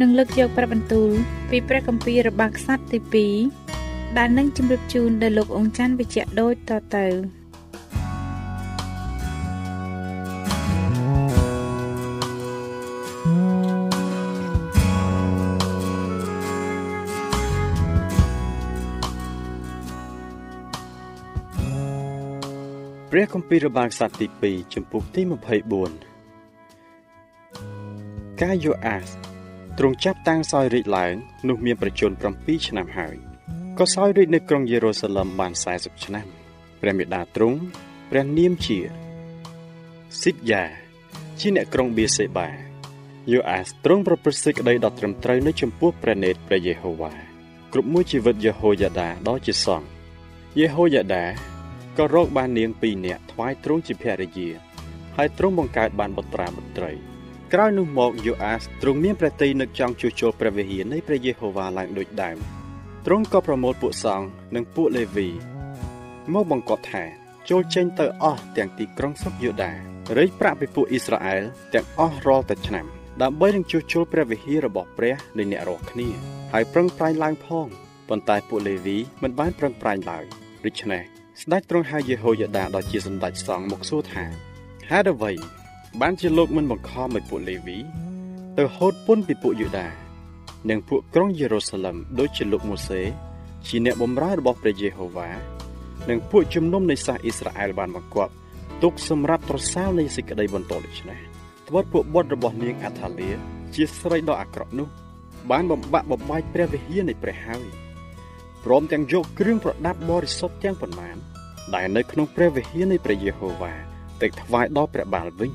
នឹងលើកយកព្រះបន្ទូលពីព្រះគម្ពីររបស់ខ្សត្រទី2ដែលនឹងជម្រាបជូនដល់លោកអង្ចាន់វិជ្ជៈដូចតទៅព្រះគម្ពីររបស់ខ្សត្រទី2ចំពុកទី24កាយូអាស ទ្រង់ចាប់តាំងសោយរាជឡើងនោះមានប្រជជន7ឆ្នាំហើយក៏សោយរាជនៅក្រុងយេរូសាឡឹមបាន40ឆ្នាំព្រះមេដាទ្រង់ព្រះនាមជាស៊ីតយ៉ាជាអ្នកក្រុងបៀសេបាយូអាសទ្រង់ប្រព្រឹត្តសេចក្តីដ៏ត្រឹមត្រូវនៅចំពោះព្រះនេតព្រះយេហូវ៉ាគ្រប់មួយជីវិតយេហូយ៉ាដាដ៏ជាសង្ឃយេហូយ៉ាដាក៏រកបាននាងពីរនាក់ថ្វាយទ្រង់ជាភរិយាហើយទ្រង់បង្កើតបានបុត្រាបុត្រី ក្រោយនោះមកយូអាសទ្រង់មានព្រះតីនឹកចង់ជួសជុលព្រះវិហារនៃព្រះយេហូវ៉ាឡើងដូចដើមទ្រង់ក៏ប្រមូលពួកសង្ឃនិងពួកលេវីមកបង្គាប់ថាចូលចេញទៅអស់ទាំងទីក្រុងស្រុកយូដារែកប្រាក់ពីពួកអ៊ីស្រាអែលទាំងអស់រាល់តែឆ្នាំដើម្បីនឹងជួសជុលព្រះវិហាររបស់ព្រះនៃអ្នករាល់គ្នាហើយប្រឹងប្រែងឡើងផងប៉ុន្តែពួកលេវីមិនបានប្រឹងប្រែងឡើយដូច្នេះស្ដេចទ្រង់ហៅយេហូយ៉ាដាដ៏ជាសម្ដេចសង្ឃមកសួរថាហេតុអ្វី បានជាលោកមិនបង្ខំឲ្យពួកលេវី ទៅហូតពន្ធពីពួកយូដា និងពួកក្រុងយេរូសាឡឹមដូចជាលោកម៉ូសេជាអ្នកបម្រើរបស់ព្រះយេហូវ៉ានិងពួកជំនុំនៃសាសអ៊ីស្រាអែលបានបង្គាប់ទុកសម្រាប់ប្រសាលនៃសេចក្តីបន្ទោសដូច្នេះត្បិតពួកបុត្ររបស់នាងអាថាលាជាស្រីដ៏អាក្រក់នោះ បានបំបាក់បំបាយព្រះវិហារនៃព្រះហើយព្រមទាំងយកគ្រឿងប្រដាប់បរិសុទ្ធទាំងប៉ុន្មានដែលនៅក្នុងព្រះវិហារនៃព្រះយេហូវ៉ាទៅថ្វាយដល់ព្រះបាលវិញ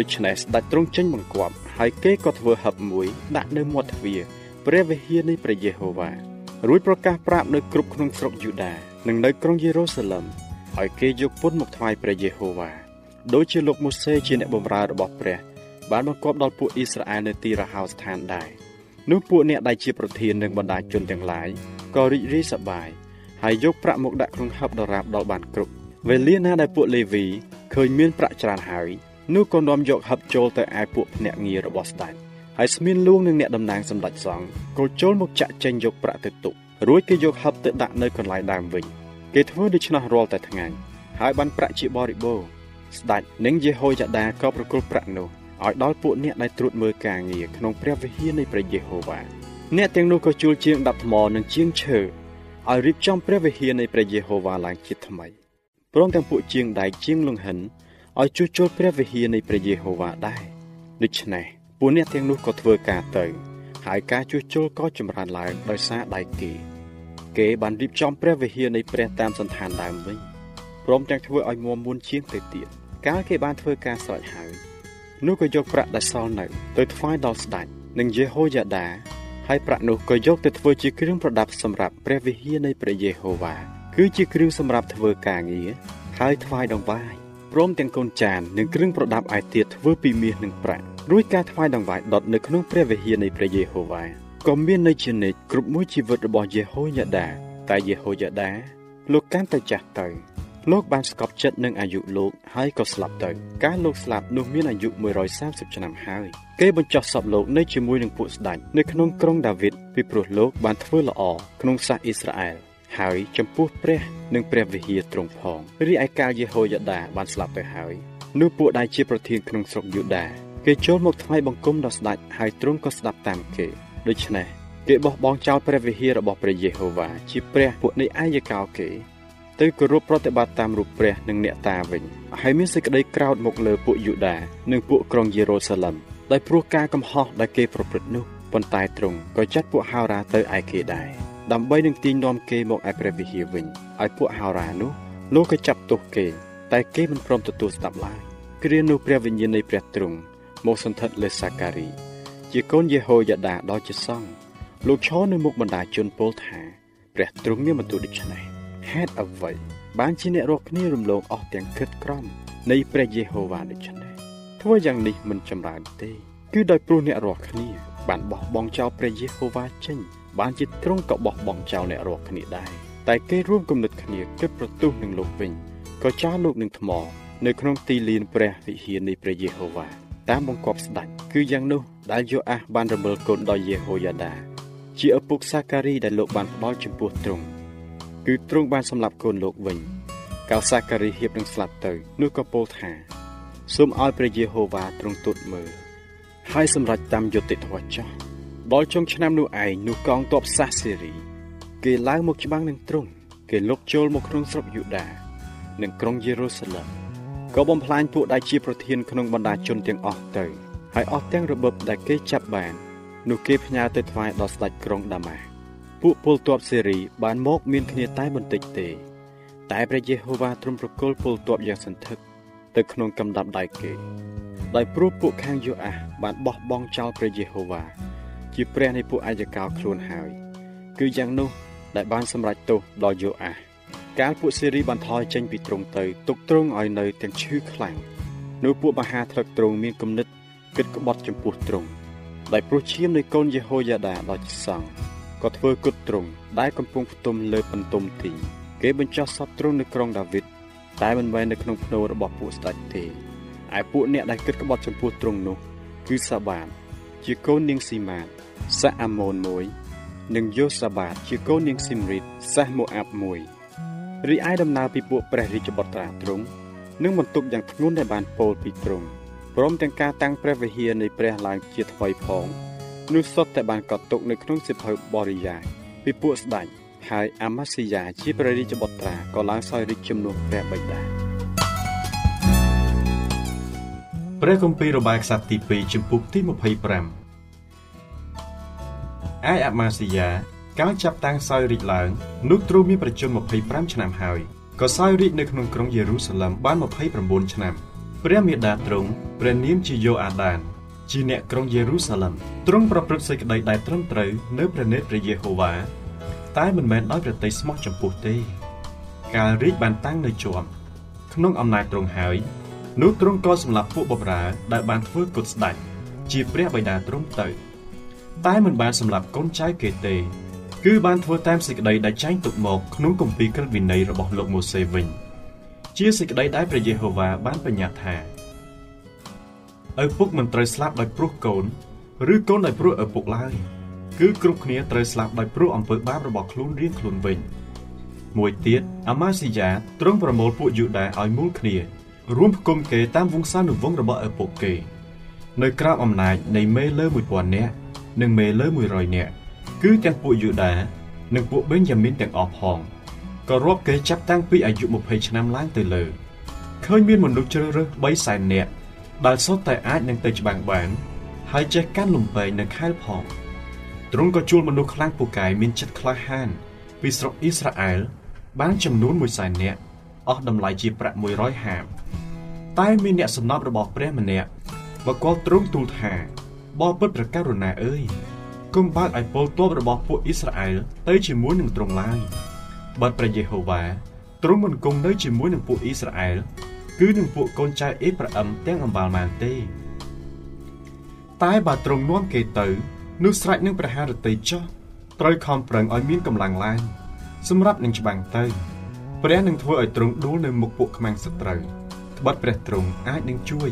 ដូច្នេះស្ដេចទ្រង់ចេញបង្គាប់ហើយគេក៏ធ្វើហឹបមួយដាក់នៅមាត់ទ្វារព្រះវិហារនៃព្រះយេហូវ៉ារួចប្រកាសប្រាប់នៅគ្រប់ក្នុងស្រុកយូដានិងនៅក្រុងយេរូសាឡឹមឲ្យគេយកពន្ធមកថ្វាយព្រះយេហូវ៉ាដោយជាលោកម៉ូសេជាអ្នកបម្រើរបស់ព្រះ បានបង្គាប់ដល់ពួកអ៊ីស្រាអែលនៅទីរហោស្ថានដែរនោះពួកអ្នកដែលជាប្រធាននិងបណ្ដាជនទាំងឡាយក៏រីករាយសប្បាយហើយយកប្រាក់មកដាក់ក្នុងហឹបដរាបដល់បានគ្រប់វេលាណាដែលពួកលេវីឃើញមានប្រាក់ច្រើនហើយ នោះក៏នាំយកហឹបចូលទៅឯពួកភ្នាក់ងាររបស់ស្ដេចហើយស្មានលួងនឹងអ្នកតំណាងសម្ដេចសង្ឃក៏ចូលមកចាក់ចែងយកប្រាក់ទៅទុករួចគេយកហឹបទៅដាក់នៅកន្លែងដើមវិញគេធ្វើដូច្នោះរាល់តែថ្ងៃហើយបានប្រាក់ជាបរិបូរស្ដេចនិងយេហូយ៉ាដាក៏ប្រគល់ប្រាក់នោះឲ្យដល់ពួកអ្នកដែលត្រួតមើលការងារក្នុងព្រះវិហារនៃព្រះយេហូវ៉ាអ្នកទាំងនោះក៏ជួលជាងដាប់ថ្មនិងជាងឈើឲ្យរៀបចំព្រះវិហារនៃព្រះយេហូវ៉ាឡើងជាថ្មីព្រមទាំងពួកជាងដែកជាងលង្ហិន ឲ្យជួសជុលព្រះវិហារនៃព្រះយេហូវ៉ាដែរដូច្នេះពួកអ្នកទាំងនោះក៏ធ្វើការទៅ ហើយការជួសជុលក៏ចម្រើនឡើងដោយសារដៃគេគេបានរៀបចំព្រះវិហារនៃព្រះតាមសន្តានដើមវិញព្រមទាំងធ្វើឲ្យមួមមួនជាងទៅទៀតកាលគេបានធ្វើការស្រេចហើយនោះក៏យកប្រាក់ដែលសល់នៅ ទៅថ្វាយដល់ស្ដេចនិងយេហូយ៉ាដាហើយប្រាក់នោះក៏យកទៅធ្វើជាគ្រឿងប្រដាប់សម្រាប់ព្រះវិហារនៃព្រះយេហូវ៉ាគឺជាគ្រឿងសម្រាប់ធ្វើការងារហើយថ្វាយដង្វាយ ព្រមទាំងកូនចាននិងគ្រឿងប្រដាប់ឯទៀតធ្វើពីមាសនិងប្រាក់រួចការថ្វាយដង្វាយដុតនៅក្នុងព្រះវិហារនៃព្រះយេហូវ៉ាក៏មាននៅជានិច្ចគ្រប់មួយជីវិតរបស់យេហូយ៉ាដាតែយេហូយ៉ាដាលោកកាន់តែចាស់ទៅលោកបានស្កប់ចិត្តនឹងអាយុលោកហើយក៏ស្លាប់ទៅកាលលោកស្លាប់នោះមានអាយុ130ឆ្នាំហើយគេបញ្ចុះសពលោកនៅជាមួយនឹងពួកស្ដេចនៅក្នុងក្រុងដាវីតពីព្រោះលោកបានធ្វើល្អក្នុងសាសអ៊ីស្រាអែល ហើយចំពោះព្រះនិងព្រះវិហារទ្រង់ផងរីឯកាលយេហូយ៉ាដាបានស្លាប់ទៅហើយនោះពួកដែលជាប្រធានក្នុងស្រុកយូដាគេចូលមកថ្វាយបង្គំដល់ស្ដេចហើយទ្រង់ក៏ស្ដាប់តាមគេដូច្នេះគេបោះបង់ចោលព្រះវិហាររបស់ព្រះយេហូវ៉ាជាព្រះពួកនៃអាយកោគេទៅគោរពប្រតិបត្តិតាមរូបព្រះនិងអ្នកតាវិញហើយមានសេចក្តីក្រោធមកលើពួកយូដានិងពួកក្រុងយេរូសាឡឹមដោយព្រោះការកំហុសដែលគេប្រព្រឹត្តនោះប៉ុន្តែទ្រង់ក៏ចាត់ពួកហោរាទៅឯគេដែរ ដើម្បីនឹងទាញនាំគេមកឯព្រះវិហារវិញឲ្យពួកហោរានោះលោកក៏ចាប់ទោសគេ តែគេមិនព្រមទទួលស្ដាប់ឡើយគ្រានោះព្រះវិញ្ញាណនៃព្រះទ្រង់មកសន្ធិដ្ឋលើសាការី ជាកូនយេហូយ៉ាដាដ៏ជាសង្ឃលោកឈរនៅមុខបណ្ដាជនពោលថាព្រះទ្រង់មានបន្ទូលដូច្នេះហេតុអ្វីបានជាអ្នករកគ្នារំលងអស់ទាំងគិតក្រំនៃព្រះយេហូវ៉ាដូច្នេះធ្វើយ៉ាងនេះមិនចម្រើនទេ គឺដោយព្រោះអ្នករកគ្នា បានបោះបង់ចោលព្រះយេហូវ៉ាចេញ បានជាទ្រង់ក៏បោះបង់ចោលអ្នករកគ្នាដែរតែគេរួមគំនិតគ្នាគិតប្រទុះនឹងលោកវិញក៏ចោលលោកនឹងថ្ម នៅក្នុងទីលានព្រះវិហារនៃព្រះយេហូវ៉ាតាមបង្គាប់ស្ដេចគឺយ៉ាងនោះដែលយូអាសបានរំលកូនដល់យេហូយ៉ាដាជាឪពុកសាការីដែលលោកបានផ្ដល់ចំពោះទ្រង់គឺទ្រង់បានសម្លាប់កូនលោកវិញកាលសាការីហៀបនឹងស្លាប់ទៅនោះក៏ពោលថាសូមឲ្យព្រះយេហូវ៉ាទ្រង់ទូតមើលហើយសម្រេចតាមយុត្តិធម៌ចោះ ដល់ចុងឆ្នាំនោះឯងនោះកងទ័ពសាសសេរី គេឡើងមកច្បាំងនឹងទ្រង់គេលុកចូលមកក្នុងស្រុកយូដា និងក្រុងយេរូសាឡឹមក៏បំផ្លាញពួកដែលជាប្រធានក្នុងបណ្ដាជនទាំងអស់ទៅហើយអស់ទាំងរបបដែលគេចាប់បាននោះគេផ្ញើទៅថ្វាយដល់ស្ដេចក្រុងដាម៉ាស់ពួកពលទ័ពសេរីបានមកមានគ្នាតែបន្តិចទេ តែព្រះយេហូវ៉ាទ្រង់ប្រគល់ពលទ័ពយ៉ាងសន្ធឹកទៅក្នុងកំដាប់ដៃគេដោយព្រោះពួកខាងយូអាសបានបោះបង់ចោលព្រះយេហូវ៉ា ជាព្រះនៃពួកអាយកោខ្លួនហើយ គឺយ៉ាងនោះដែលបានសម្រេចទោសដល់យូអាសកាលពួកសេរីបានថយចេញពីទ្រង់ទៅទុកទ្រង់ឲ្យនៅទាំងឈឺខ្លាំងនោះពួកមហាថ្លឹកទ្រង់មានគំនិតគិតក្បត់ចំពោះទ្រង់ដោយព្រោះឈាមនៃកូនយេហូយ៉ាដាដ៏ជាសង្ឃក៏ធ្វើគុតទ្រង់ដែលកំពុងផ្ទុំលើបន្ទុំទីគេបញ្ចុះសពទ្រង់នៅក្រុងដាវីតតែមិនមែននៅក្នុងភ្នូររបស់ពួកស្ដេចទេឯពួកអ្នកដែលគិតក្បត់ចំពោះទ្រង់នោះ គឺសាបាតជាកូននាងស៊ីម៉ាត សាអាម៉ូនមួយ និងយូសាបាតជាកូននាងស៊ីមរីតសាសម៉ូអាប់មួយរីឯដំណើរពីពួកព្រះរាជបុត្រាទ្រង់នឹងបន្ទុកយ៉ាងធ្ងន់ដែលបានពោលពីទ្រង់ព្រមទាំងការតាំងព្រះវិហារនៃព្រះឡើងជាថ្មីផងនោះសុទ្ធតែបានកត់ទុកនៅក្នុងសិភៅបរិយាយពីពួកស្ដេចហើយអាម៉ាស៊ីយ៉ាជាព្រះរាជបុត្រាក៏ឡើងសោយរាជជំនួសព្រះបិតាព្រះគម្ពីររបាយខ្សត្រទី2ជំពូកទី25 អាយអាម៉ាស៊ីយ៉ាកាលចាប់តាំងសោយរាជឡើងនោះទ្រង់មានប្រជជន25ឆ្នាំហើយក៏សោយរាជនៅក្នុងក្រុងយេរូសាឡឹមបាន29ឆ្នាំព្រះមេដាទ្រង់ព្រះនាមជាយូអាដាន ជាអ្នកក្រុងយេរូសាឡឹមទ្រង់ប្រព្រឹត្តសេចក្តីដែលត្រឹមត្រូវនៅព្រះនេតព្រះយេហូវ៉ាតែមិនមែនដោយប្រតិស្មោះចំពោះទេ កាលរាជបានតាំងនៅជាប់ក្នុងអំណាចទ្រង់ហើយនោះទ្រង់ក៏សម្លាប់ពួកបម្រើដែលបានធ្វើគុតស្ដេចជាព្រះបិតាទ្រង់ទៅ តែមិនបានសម្លាប់កូនចៅគេទេ គឺបានធ្វើតាមសេចក្តីដែលចែងទុកមកក្នុងគម្ពីរក្រឹតវិន័យរបស់លោកម៉ូសេវិញ ជាសេចក្តីដែលព្រះយេហូវ៉ាបានបញ្ញត្តិថាឪពុកមិនត្រូវស្លាប់ដោយព្រោះកូនឬកូនដោយព្រោះឪពុកឡើយគឺគ្រប់គ្នាត្រូវស្លាប់ដោយព្រោះអំពើបាបរបស់ខ្លួនរៀងខ្លួនវិញមួយទៀតអាម៉ាស៊ីយ៉ាទ្រង់ប្រមូលពួកយូដាឲ្យមូលគ្នា រួមផ្គុំគេតាមវង្សានុវង្សរបស់ឪពុកគេ នៅក្រោមអំណាចនៃមេលើ1000នាក់ និងមេលើ100នាក់គឺទាំងពួកយូដានិងពួកបេនយ៉ាមីនទាំងអស់ផងក៏រាប់គេចាប់តាំងពីអាយុ20ឆ្នាំឡើងទៅលើឃើញមានមនុស្សជ្រើសរើស3សែននាក់ដែលសុទ្ធតែអាចនឹងទៅច្បាំងបានហើយចេះកាន់លំពេងនៅខែលផងទ្រង់ក៏ជួលមនុស្សខ្លាំងពូកែមានចិត្តក្លាហាន ពីស្រុកអ៊ីស្រាអែលបានចំនួន1សែននាក់អស់តម្លៃជាប្រាក់100ហាមតែមានអ្នកសំណប់របស់ព្រះម្នាក់បកលទ្រង់ទូលថា បបិទ្ធព្រះករុណាអើយគុំបើកឲ្យពលទ័ពរបស់ពួកអ៊ីស្រាអែលទៅជាមួយនឹងទ្រង់ឡើយបើព្រះយេហូវ៉ាទ្រង់មិនគង់នៅជាមួយនឹងពួកអ៊ីស្រាអែលគឺនឹងពួកកូនចៅអេប្រាអឹមទាំងអំបាលម៉ានទេ តែបើទ្រង់នាំគេទៅនោះស្រេចនឹងប្រហារតីចោះត្រូវខំប្រឹងឲ្យមានកម្លាំងឡើងសម្រាប់នឹងច្បាំងទៅព្រះនឹងធ្វើឲ្យទ្រង់ដួលនៅមុខពួកខ្មាំងសត្រូវត្បិតព្រះទ្រង់អាចនឹងជួយ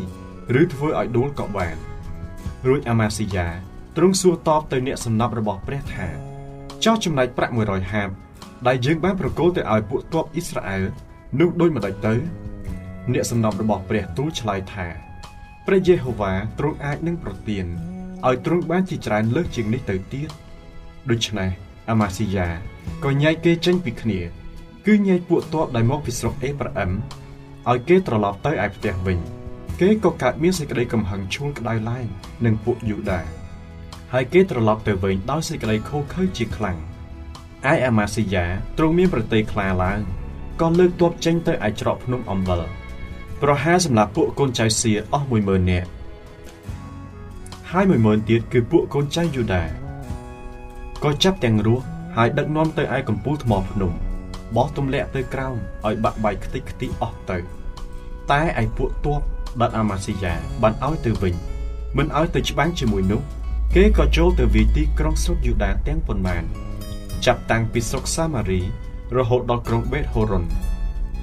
ឬធ្វើឲ្យដួលក៏បាន រួចអាម៉ាស៊ីយ៉ាទ្រង់សួរតបទៅអ្នកសំណប់របស់ព្រះថាចោះចំណែកប្រាក់100ហាបដែលយើងបានប្រគល់ទៅឲ្យពួកទ័ពអ៊ីស្រាអែលនោះដូចម្ដេចទៅ អ្នកសំណប់របស់ព្រះទូលឆ្លើយថាព្រះយេហូវ៉ាទ្រង់អាចនឹងប្រទានឲ្យទ្រង់បានជាច្រើនលើសជាងនេះទៅទៀតដូច្នេះអាម៉ាស៊ីយ៉ាក៏ញែកគេចេញពីគ្នា គឺញែកពួកទ័ពដែលមកពីស្រុកអេប្រាអឹមឲ្យគេត្រឡប់ទៅឯផ្ទះវិញ គេក៏កើតមានសេចក្តីកំហឹងឈួលក្តៅឡើងនឹងពួកយូដាហើយគេត្រឡប់ទៅវិញដោយសេចក្តីខូខើជាខ្លាំងឯអាម៉ាស៊ីយ៉ាទ្រង់មានប្រតិខ្លាឡើងក៏លើកទ័ពចេញទៅឯច្រកភ្នំអំបិលប្រហារសម្រាប់ពួកកូនចៅសៀអស់10000នាក់ហើយ10000ទៀតគឺពួកកូនចៅយូដាក៏ចាប់ទាំងរស់ហើយដឹកនាំទៅឯកំពូលថ្មភ្នំបោះទម្លាក់ទៅក្រោមឲ្យបាក់បែកខ្ទេចខ្ទីអស់ទៅតែឯពួកទ័ព ដាត់អាម៉ាស៊ីយ៉ាបានឲ្យទៅវិញមិនឲ្យទៅច្បាំងជាមួយនោះ គេក៏ចូលទៅវាយទីក្រុងស្រុកយូដាទាំងប៉ុន្មាន ចាប់តាំងពីស្រុកសាម៉ារី រហូតដល់ក្រុងបេតហូរុន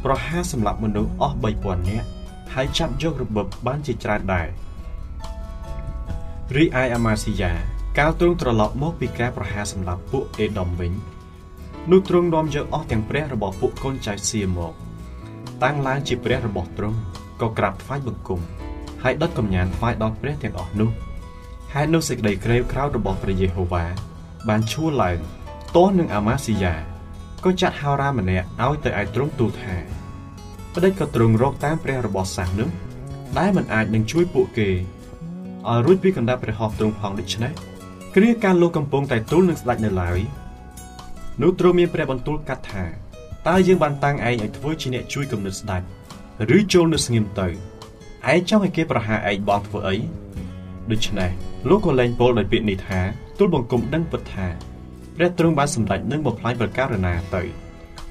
ប្រហារសម្លាប់មនុស្សអស់3000នាក់ហើយចាប់យករបបបានជាច្រើនដែររីឯអាម៉ាស៊ីយ៉ាកាលទ្រង់ត្រឡប់មកពីការប្រហារសម្លាប់ពួកអេដុំវិញនោះទ្រង់នាំយកអស់ទាំងព្រះរបស់ពួកកូនចៅសៀមកតាំងឡើងជាព្រះរបស់ទ្រង់ ក៏ក្រាបថ្វាយបង្គំហើយដុតកំញានថ្វាយដល់ព្រះទាំងអស់នោះហេតុនោះសេចក្តីក្រេវក្រោធរបស់ព្រះយេហូវ៉ាបានឈួរឡើងទាស់នឹងអាម៉ាស៊ីយ៉ាក៏ចាត់ហោរាម្នាក់ឲ្យទៅឯទ្រង់ទូលថាប្តេជ្ញាក៏ទ្រង់រកតាមព្រះរបស់សាសនោះដែលមិនអាចនឹងជួយពួកគេឲ្យរួចពីកណ្ដាប់ព្រះហស្ថទ្រង់ផងដូច្នេះគ្រាការលោកកំពុងតែទូលនឹងស្ដេចនៅឡើយនោះទ្រង់មានព្រះបន្ទូលកាត់ថាតើយើងបានតាំងឯងឲ្យធ្វើជាអ្នកជួយគំនិតស្ដេច ឬចូលនៅស្ងៀមទៅឯងចង់ឲ្យគេប្រហារឯងបងធ្វើអីដូច្នេះលោកក៏លែងពោលដោយពាក្យនេះថាទូលបង្គំដឹងពិតថាព្រះទ្រង់បានសម្រេចនឹងបំផ្លាញប្រការណាទៅ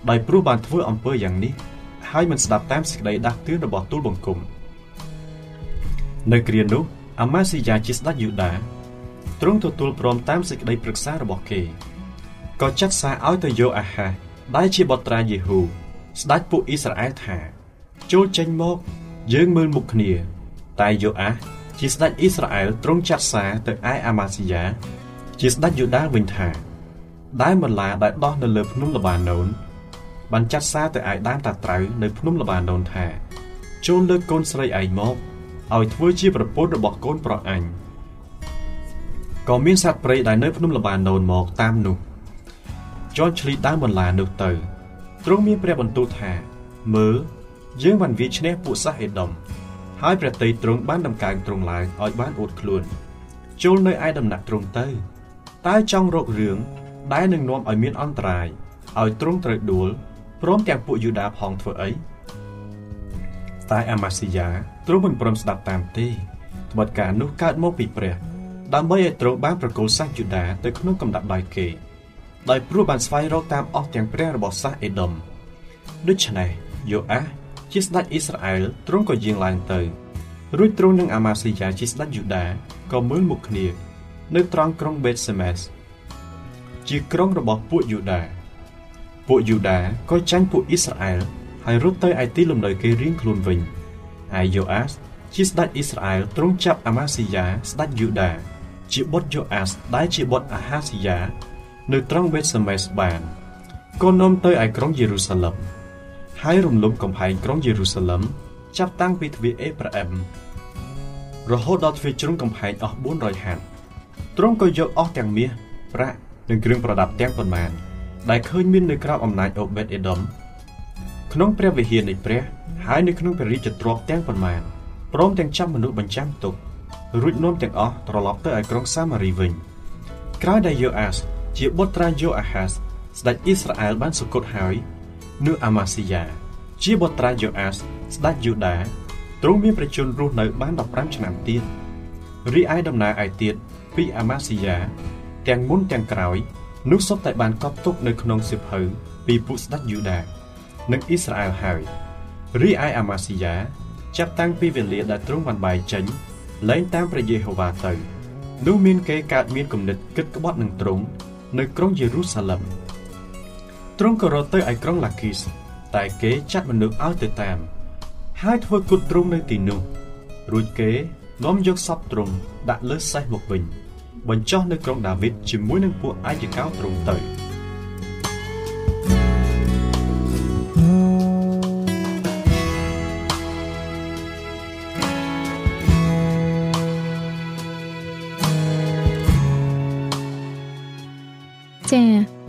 ដោយព្រោះបានធ្វើអំពើយ៉ាងនេះហើយមិនស្ដាប់តាមសេចក្តីដាស់តឿនរបស់ទូលបង្គំនៅគ្រានោះអាម៉ាស៊ីយ៉ាជាស្ដេចយូដាទ្រង់ទទួលព្រមតាមសេចក្តីប្រឹក្សារបស់គេក៏ចាត់សារឲ្យទៅយកអាហាដែលជាបុត្រាយេហ៊ូស្ដេចពួកអ៊ីស្រាអែលថា ចូលចេញមក យើងមើលមុខគ្នា តែយូអាសជាស្ដេចអ៊ីស្រាអែលទ្រង់ចាត់សារទៅឯអាម៉ាស៊ីយ៉ាជាស្ដេចយូដាវិញថាដែលបន្លាដែលដោះនៅលើភ្នំលបាណូនបានចាត់សារទៅឯដើមតាត្រូវនៅភ្នំលបាណូនថា ចូលលើកកូនស្រីឯងមកឲ្យធ្វើជាប្រពន្ធរបស់កូនប្រុសអញក៏មានសត្វព្រៃដែលនៅភ្នំលបាណូនមកតាមនោះជន់ឆ្លីដើមបន្លានោះទៅទ្រង់មានព្រះបន្ទូលថាមើល យើងបានវាឈ្នះពួកសាសអេដុំហើយព្រះតីទ្រង់បានដំកើងទ្រង់ឡើងឲ្យបានអួតខ្លួនចូលនៅឯដំណាក់ទ្រង់ទៅតើចង់រករឿងដែលនឹងនាំឲ្យមានអន្តរាយឲ្យទ្រង់ត្រូវដួលព្រមទាំងពួកយូដាផងធ្វើអីតែអាម៉ាស៊ីយ៉ាទ្រង់មិនព្រមស្ដាប់តាមទេត្បិតការនោះកើតមកពីព្រះ ដើម្បីឲ្យទ្រង់បានប្រគល់សាសយូដាទៅក្នុងកំដាប់ដៃគេដោយព្រោះបានស្វែងរកតាមអស់ទាំងព្រះរបស់សាសអេដុំដូច្នេះយូអាស ជាស្ដេចអ៊ីស្រាអែលទ្រង់ក៏យាងឡើងទៅរួចទ្រង់នឹងអាម៉ាស៊ីយ៉ាជាស្ដេចយូដាក៏មើលមុខគ្នា នៅត្រង់ក្រុងបេតសេមេសជាក្រុងរបស់ពួកយូដាពួកយូដាក៏ចាញ់ពួកអ៊ីស្រាអែលហើយរត់ទៅឯទីលំនៅគេរៀងខ្លួនវិញឯយូអាសជាស្ដេចអ៊ីស្រាអែលទ្រង់ចាប់អាម៉ាស៊ីយ៉ាស្ដេចយូដាជាបុត្រយូអាសដែលជាបុត្រអាហាស៊ីយ៉ានៅត្រង់បេតសេមេសបានក៏នាំទៅឯក្រុងយេរូសាឡឹម ហើយរំលំកំផែងក្រុងយេរូសាឡឹមចាប់តាំងពីទ្វារអេប្រាអឹមរហូតដល់ទ្វារជ្រុងកំផែងអស់400ហាត់ទ្រង់ក៏យកអស់ទាំងមាសប្រាក់និងគ្រឿងប្រដាប់ទាំងប៉ុន្មាន ដែលឃើញមាននៅក្រៅអំណាចអូបេតអេដុំក្នុងព្រះវិហារនៃព្រះ ហើយនៅក្នុងព្រះរាជទ្រព្យទាំងប៉ុន្មានព្រមទាំងចាប់មនុស្សបញ្ចាំទុករួចនាំទាំងអស់ត្រឡប់ទៅឯក្រុងសាម៉ារីវិញក្រោយដែលយូអាសជាបុត្រាយូអាហាសស្ដេចអ៊ីស្រាអែលបានសុគតហើយ នៅអាម៉ាស៊ីយ៉ាជាបុត្រាយូអាសស្ដេចយូដាទ្រង់មានប្រជជនរស់នៅបាន15ឆ្នាំទៀតរីឯដំណើរឯទៀតពីអាម៉ាស៊ីយ៉ាទាំងមុនទាំងក្រោយនោះសុទ្ធតែបានកប់ទុកនៅក្នុងសិភៅពីពួកស្ដេចយូដានិងអ៊ីស្រាអែលហើយរីឯអាម៉ាស៊ីយ៉ាចាប់តាំងពីវេលាដែលទ្រង់បានបាយចេញលែងតាមព្រះយេហូវ៉ាទៅនោះមានគេកើតមានគំនិតគិតក្បត់នឹងទ្រង់នៅក្រុងយេរូសាឡឹម ទ្រង់ក៏រត់ទៅឯក្រុងឡាគីសតែគេចាត់មនុស្សឲ្យទៅតាម ហើយធ្វើគុតទ្រង់នៅទីនោះរួចគេនាំយកសពទ្រង់ដាក់លើសេះមកវិញបញ្ចុះនៅក្រុងដាវីតជាមួយនឹងពួកអាយកោទ្រង់ទៅចា៎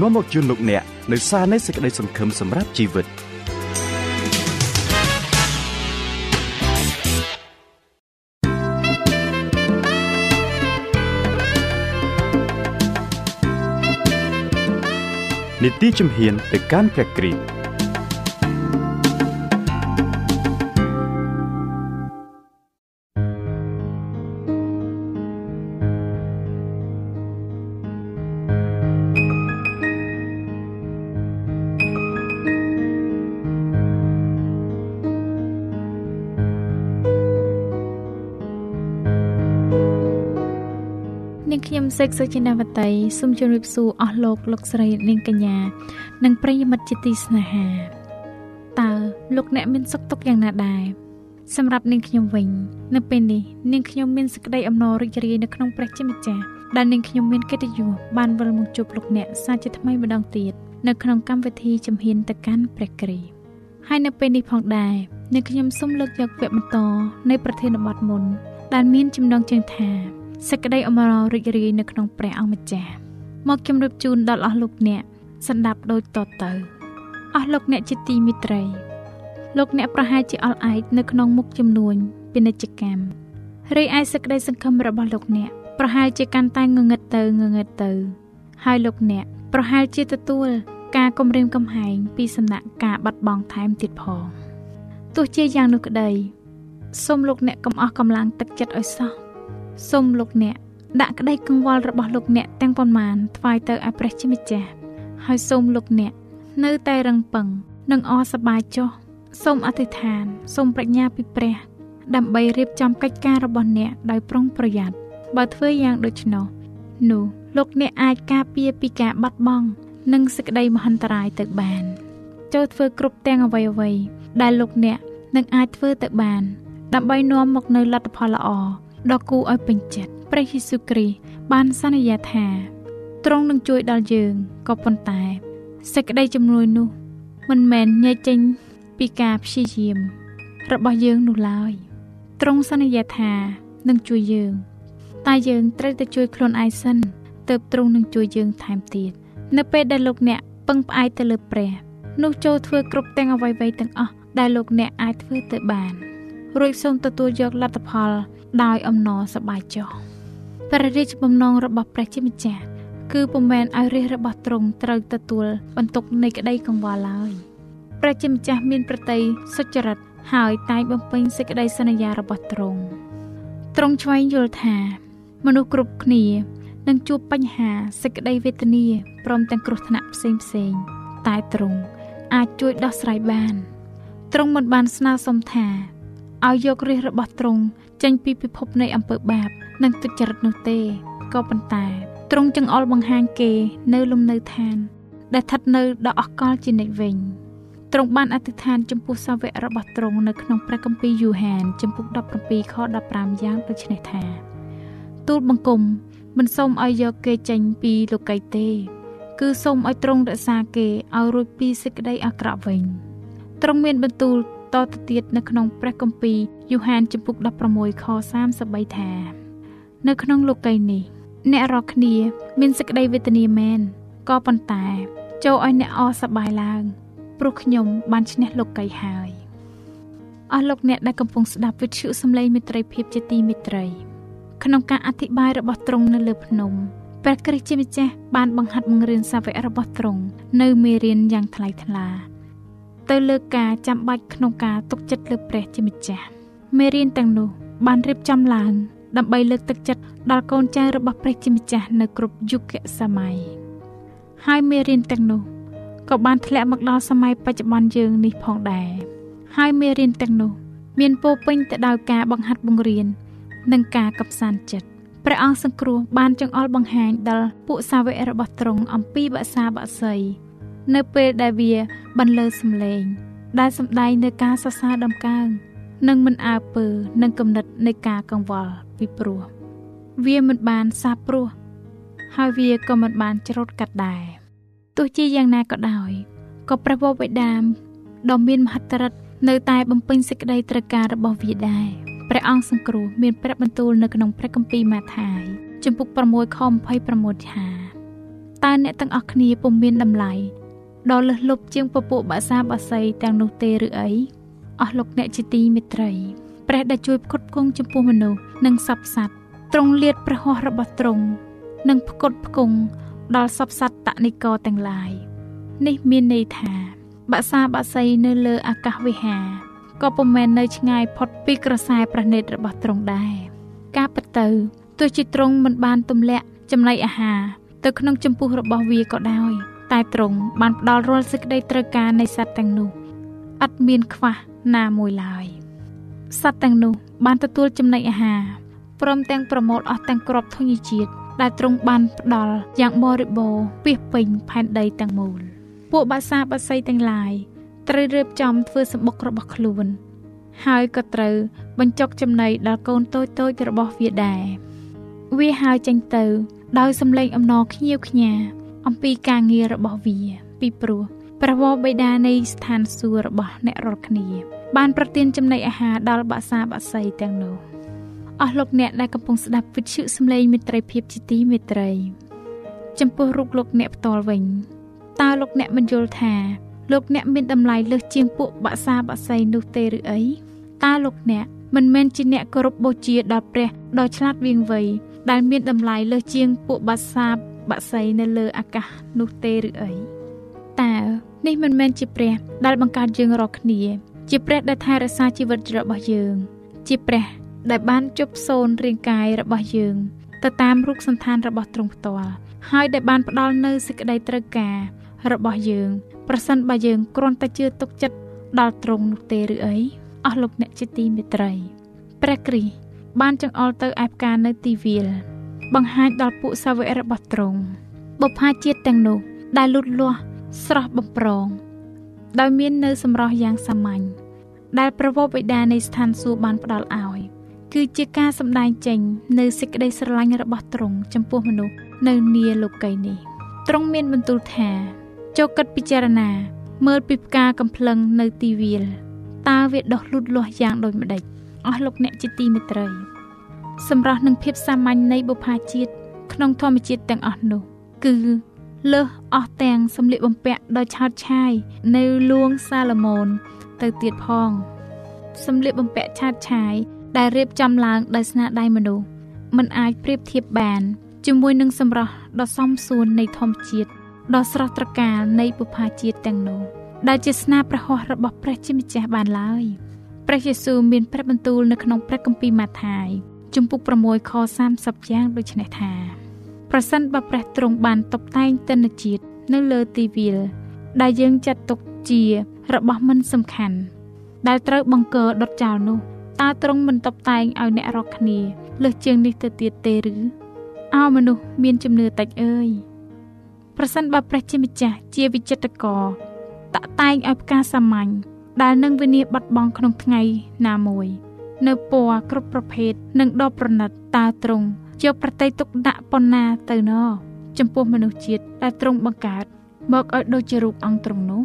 នាំមកជូនលោកអ្នកនៅសារនៃសេចក្តីសង្ឃឹមសម្រាប់ជីវិត។នីតិជំហានទៅកាន់ព្រះគ្រីស្ទ សេកសុចិនាវតីសូមជម្រាបសួរអស់លោកលោកស្រីនាងកញ្ញា និងប្រិយមិត្តជាទីស្នេហាតើលោកអ្នកមានសុខទុក្ខយ៉ាងណាដែរសម្រាប់នាងខ្ញុំវិញ នៅពេលនេះនាងខ្ញុំមានសេចក្តីអំណររីករាយនៅក្នុងព្រះជាម្ចាស់ដែលនាងខ្ញុំមានកិត្តិយសបានវិលមកជួបលោកអ្នកសាជាថ្មីម្ដងទៀតនៅក្នុងកម្មវិធីជំហានទៅកាន់ព្រះគ្រីស្ទហើយនៅពេលនេះផងដែរនាងខ្ញុំសូមលើកយកវគ្គបន្តនៃប្រធានបទមុនដែលមានចំណងជើងថា សេចក្តីអមររីករាយនៅក្នុងព្រះអង្គម្ចាស់មកជម្រាបជូនដល់អស់លោកអ្នកសន្តាប់ដូចតទៅអស់លោកអ្នកជាទីមិត្តរីលោកអ្នកប្រហែលជាអល់ឯកនៅក្នុងមុខចំនួនពាណិជ្ជកម្មរីឯសេចក្តីសង្ឃឹមរបស់លោកអ្នកប្រហែលជាកាន់តែងងឹតទៅងងឹតទៅ ហើយលោកអ្នកប្រហែលជាទទួល ការគំរាមកំហែងពីសំណាក់ការបាត់បង់ថែមទៀតផងទោះជាយ៉ាងនោះក្តីសូមលោកអ្នកកុំអស់កម្លាំងទឹកចិត្តឲ្យសោះ សូមលោកអ្នកដាក់ក្តីកង្វល់របស់លោកអ្នកទាំងប៉ុន្មានថ្វាយទៅឲ្យព្រះជាម្ចាស់ហើយសូមលោកអ្នកនៅតែរឹងប៉ឹងនិងអសប្បាយចុះសូមអធិដ្ឋានសូមប្រាជ្ញាពីព្រះ ដើម្បីរៀបចំកិច្ចការរបស់អ្នកដោយប្រុងប្រយ័ត្នបើធ្វើយ៉ាងដូច្នោះនោះលោកអ្នកអាចការពារពីការបាត់បង់និងសេចក្តីមហន្តរាយទៅបានចូលធ្វើគ្រប់ទាំងអ្វីអ្វីដែលលោកអ្នកនឹងអាចធ្វើទៅបាន ដើម្បីនាំមកនូវលទ្ធផលល្អ ដ៏គួរឲ្យពេញចិត្តព្រះយេស៊ូវគ្រីស្ទបានសន្យាថាទ្រង់នឹងជួយដល់យើងក៏ប៉ុន្តែសេចក្តីជំនួយនោះ មិនមែនញែកចេញពីការព្យាយាម របស់យើងនោះឡើយទ្រង់សន្យាថានឹងជួយយើង តែយើងត្រូវតែជួយខ្លួនឯងសិនទើបទ្រង់នឹងជួយយើងថែមទៀតនៅពេលដែលលោកអ្នកពឹងផ្អែកទៅលើព្រះ នោះចូលធ្វើគ្រប់ទាំងអ្វីៗទាំងអស់ដែលលោកអ្នកអាចធ្វើទៅបាន រួចសូមទទួលយកលទ្ធផល ដោយអំណរសប្បាយចុះព្រះរាជបំណងរបស់ព្រះជាម្ចាស់គឺពុំមែនឲ្យរាជរបស់ទ្រង់ត្រូវទទួលបន្ទុកនៃក្តីកង្វល់ឡើយព្រះជាម្ចាស់មានប្រតិយសុចរិតហើយតែងបំពេញសេចក្តីសន្យារបស់ទ្រង់ទ្រង់ឆ្វែងយល់ថា មនុស្សគ្រប់គ្នានឹងជួបបញ្ហាសេចក្តីវេទនាព្រមទាំងគ្រោះថ្នាក់ផ្សេងផ្សេងតែទ្រង់អាចជួយដោះស្រាយបានទ្រង់មិនបានស្នើសុំថា ឲ្យយករាជរបស់ទ្រង់ចេញពីពិភពនៃអំពើបាប និងទុច្ចរិតនោះទេក៏ប៉ុន្តែទ្រង់ចង្អុលបង្ហាញគេនៅលំនៅឋាន ដែលស្ថិតនៅដ៏អកលជានិច្ចវិញទ្រង់បានអធិដ្ឋានចំពោះសាវករបស់ទ្រង់នៅក្នុងព្រះគម្ពីរយូហានចំពុក17ខ15យ៉ាងដូចនេះថាទូលបង្គំមិនសូមឲ្យយកគេចេញពីលោកីទេ គឺសូមឲ្យទ្រង់រក្សាគេឲ្យរួចពីសេចក្តីអាក្រក់វិញទ្រង់មានបន្ទូល តទៅទៀតនៅក្នុងព្រះគម្ពីរយូហានចំពុក16ខ33ថានៅក្នុងលោកីយនេះ អ្នករាល់គ្នា មានសេចក្តីវេទនាមែនក៏ប៉ុន្តែចូលឲ្យអ្នកអសប្បាយឡើងព្រោះខ្ញុំបានឈ្នះលោកីយហើយអស់លោកអ្នកដែលកំពុងស្ដាប់វិទ្យុសំឡេងមិត្តភាពជាទីមេត្រី ក្នុងការអធិប្បាយរបស់ទ្រង់នៅលើភ្នំព្រះគ្រីស្ទជាម្ចាស់បានបង្ហាត់បង្រៀនសាវករបស់ទ្រង់នៅមេរៀនយ៉ាងថ្លៃថ្លា ទៅលើការចាំបាច់ក្នុងការទុកចិត្តលើព្រះជាម្ចាស់មេរៀនទាំងនោះបានរៀបចំឡើងដើម្បីលើកទឹកចិត្តដល់កូនចៅរបស់ព្រះជាម្ចាស់នៅគ្រប់យុគសម័យហើយមេរៀនទាំងនោះក៏បានធ្លាក់មកដល់សម័យបច្ចុប្បន្នយើងនេះផងដែរហើយមេរៀនទាំងនោះ មានពោពេញទៅដោយការបង្ហាត់បង្រៀននិងការកំសាន្តចិត្តព្រះអង្គសង្គ្រោះបានចង្អុលបង្ហាញដល់ពួកសាវករបស់ទ្រង់អំពីបាសាបាសី នៅពេលដែលវាបន្លឺសំឡេង ដែលសម្ដែងនៅការសរសើរដំកើងនិងមិនអើពើនឹងគំនិតនៃការកង្វល់ពីព្រោះវាមិនបានសាបព្រោះហើយវាក៏មិនបានច្រូតកាត់ដែរទោះជាយ៉ាងណាក៏ដោយក៏ព្រះវរបិតាដ៏មានមហិទ្ធិឫទ្ធិនៅតែបំពេញសេចក្តីត្រូវការរបស់វាដែរព្រះអង្គសង្គ្រោះមានព្រះបន្ទូលនៅក្នុងព្រះគម្ពីរម៉ាថាយជំពូក6ខ26ថាតើអ្នកទាំងអស់គ្នាពុំមានតម្លៃ ដ៏លើសលប់ជាងពពួកបាសាបាសីទាំងនោះទេឬអីអស់លោកអ្នកជាទីមេត្រីព្រះដែលជួយផ្គត់ផ្គង់ចំពោះមនុស្សនិងសត្វសត្វទ្រង់លាតព្រះហស្ថរបស់ទ្រង់និងផ្គត់ផ្គង់ដល់សពសត្វតនិកទាំងឡាយនេះមានន័យថាបាសាបាសីនៅលើអាកាសវិហារក៏ពុំមែននៅឆ្ងាយផុតពីក្រសែព្រះនេត្ររបស់ទ្រង់ដែរការពិតទៅទោះជាទ្រង់មិនបានទម្លាក់ចំណីអាហារទៅក្នុងចម្ពោះរបស់វាក៏ដោយ តែទ្រង់បានផ្ដល់រាល់សេចក្តីត្រូវការនៃសត្វទាំងនោះឥតមានខ្វះណាមួយឡើយសត្វទាំងនោះបានទទួលចំណីអាហារព្រមទាំងប្រមូលអស់ទាំងក្របធញ្ញជាតិដែលទ្រង់បានផ្ដល់យ៉ាងបរិបូរណ៍ពាសពេញផែនដីទាំងមូលពួកបាសាបាសីទាំងឡាយត្រូវរៀបចំធ្វើសម្បុករបស់ខ្លួន ហើយក៏ត្រូវបញ្ចុកចំណីដល់កូនតូចតូចរបស់វាដែរវាហើយចេញទៅ ដោយសំឡេងអំណរខ្ញៀវខ្ញា អំពីការងាររបស់វា ពីព្រោះព្រះវរបិតានៃស្ថានសួគ៌របស់អ្នករាល់គ្នា បានប្រទានចំណីអាហារដល់បាសាបាសីទាំងនោះអស់លោកអ្នកដែលកំពុងស្ដាប់វិទ្យុសំឡេងមិត្តភាពជាទីមេត្រី ចំពោះរូបលោកអ្នកផ្ទាល់វិញតើលោកអ្នកមិនយល់ថាលោកអ្នកមានតម្លៃលើសជាងពួកបាសាបាសីនោះទេឬអីតើលោកអ្នកមិនមែនជាអ្នកគោរពបូជាដល់ព្រះដ៏ឆ្លាតវៀងវៃដែលមានតម្លៃលើសជាងពួកបាសា បាសីនៅលើអាកាសនោះទេឬអីតើនេះមិនមែនជាព្រះ ដែលបង្កើតយើងរាល់គ្នា ជាព្រះដែលថែរក្សាជីវិតរបស់យើង ជាព្រះដែលបានជប់សូនរាងកាយរបស់យើងទៅតាមរូបសន្តានរបស់ទ្រង់ផ្ទាល់ហើយដែលបានផ្ដល់នូវសេចក្តីត្រូវការរបស់យើង ប្រសិនបើយើងគ្រាន់តែជឿទុកចិត្តដល់ទ្រង់នោះទេឬអីអស់លោកអ្នកជាទីមេត្រីព្រះគ្រីស្ទបានចង្អុលទៅឯផ្កានៅទីវាល បង្ហាញដល់ពួកសាវករបស់ទ្រង់បុព្វាជាតិទាំងនោះដែលលូតលាស់ស្រស់បំប្រងដោយមាននៅសម្រស់យ៉ាងសាមញ្ញដែលប្រវោបិតានៃស្ថានសួគ៌បានផ្ដល់ឲ្យគឺជាការសម្ដែងចេញនៅសេចក្តីស្រឡាញ់របស់ទ្រង់ចំពោះមនុស្សនៅនីលោកីនេះទ្រង់មានបន្ទូលថាចូលគិតពិចារណា មើលពីផ្កាកំភ្លឹងនៅទីវាលតើវាដុះលូតលាស់យ៉ាងដូចម្ដេចអស់លោកអ្នកជាទីមេត្រី សម្រាប់នឹងភាពសាមញ្ញនៃបុព្វាជាតិក្នុងធម្មជាតិទាំងអស់នោះ គឺលើសអស់ទាំងសម្លៀកបំពាក់ដ៏ឆើតឆាយនៅលួងសាឡូមោនទៅទៀតផងសម្លៀកបំពាក់ឆើតឆាយដែលរៀបចំឡើងដោយស្នាដៃមនុស្សมันអាចប្រៀបធៀបបានជាមួយនឹងសម្រស់ដ៏សមសួននៃធម្មជាតិដ៏ស្រស់ត្រកាលនៃបុព្វាជាតិទាំងនោះដែលជាស្នាព្រះហស្ថរបស់ព្រះជាម្ចាស់បានឡើយព្រះយេស៊ូវមានព្រះបន្ទូលនៅក្នុងព្រះគម្ពីរម៉ាថាយ ជំពូក6ខ30យ៉ាងដូចនេះថាប្រសិនបើព្រះទ្រង់បានតុបតែងទិន្នជាតិនៅលើទីវាល ដែលយើងចាត់ទុកជារបស់មិនសំខាន់ ដែលត្រូវបង្កើដុតចោលនោះតើទ្រង់មិនតុបតែងឲ្យអ្នករកគ្នាលើសជាងនេះទៅទៀតទេឬអោមនុស្សមានជំនឿតិចអើយប្រសិនបើព្រះជាម្ចាស់ជាវិចិត្រករតាក់តែងឲ្យផ្កាសាមញ្ញដែលនឹងវិនិច្ឆ័យបាត់បង់ក្នុងថ្ងៃណាមួយ នៅពណ៌គ្រប់ប្រភេទនិងដ៏ប្រណិតតើទ្រង់យកប្រតិទុកដាក់ប៉ុណ្ណាទៅណចំពោះមនុស្សជាតិដែលទ្រង់បង្កើតមកឲ្យដូចជារូបអង្គទ្រង់នោះ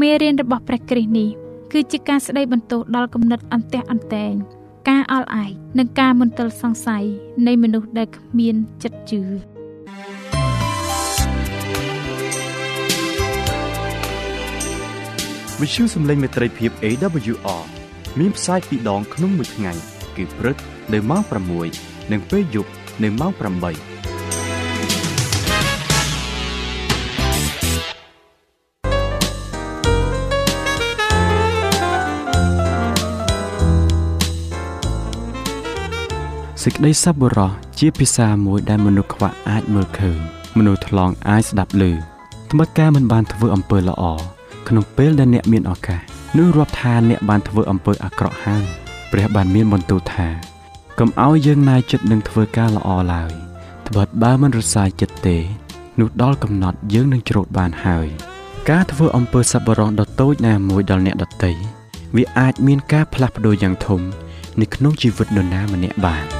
មេរៀនរបស់ព្រះគ្រីស្ទនេះគឺជាការស្ដីបន្ទោសដល់គំនិតអន្ទះអន្តែងការអល់ឯកនិងការមន្ទិលសង្ស័យនៃមនុស្សដែលគ្មានចិត្តជឿវិទ្យុសំឡេងមេត្រីភាព AWR មានផ្សាយពីរដងក្នុងមួយថ្ងៃគឺព្រឹកនៅម៉ោង6និងពេលយប់នៅម៉ោង8សេចក្តីសប្បុរសជាភាសាមួយដែលមនុស្សខ្វះអាចមើលឃើញមនុស្សថ្លង់អាចស្ដាប់ឮត្បិតការមិនបានធ្វើអំពើល្អក្នុងពេលដែលអ្នកមានឱកាស នោះរាប់ថាអ្នកបានធ្វើអំពើអាក្រក់ហើយព្រះបានមានបន្ទូលថាកុំឲ្យយើងណាយចិត្តនឹងធ្វើការល្អឡើយត្បិតបើមិនរសាយចិត្តទេនោះដល់កំណត់យើងនឹងច្រូតបានហើយការធ្វើអំពើសប្បុរសដ៏តូចណាមួយដល់អ្នកដទៃវាអាចមានការផ្លាស់ប្ដូរយ៉ាងធំនៅក្នុងជីវិតនរណាម្នាក់បាន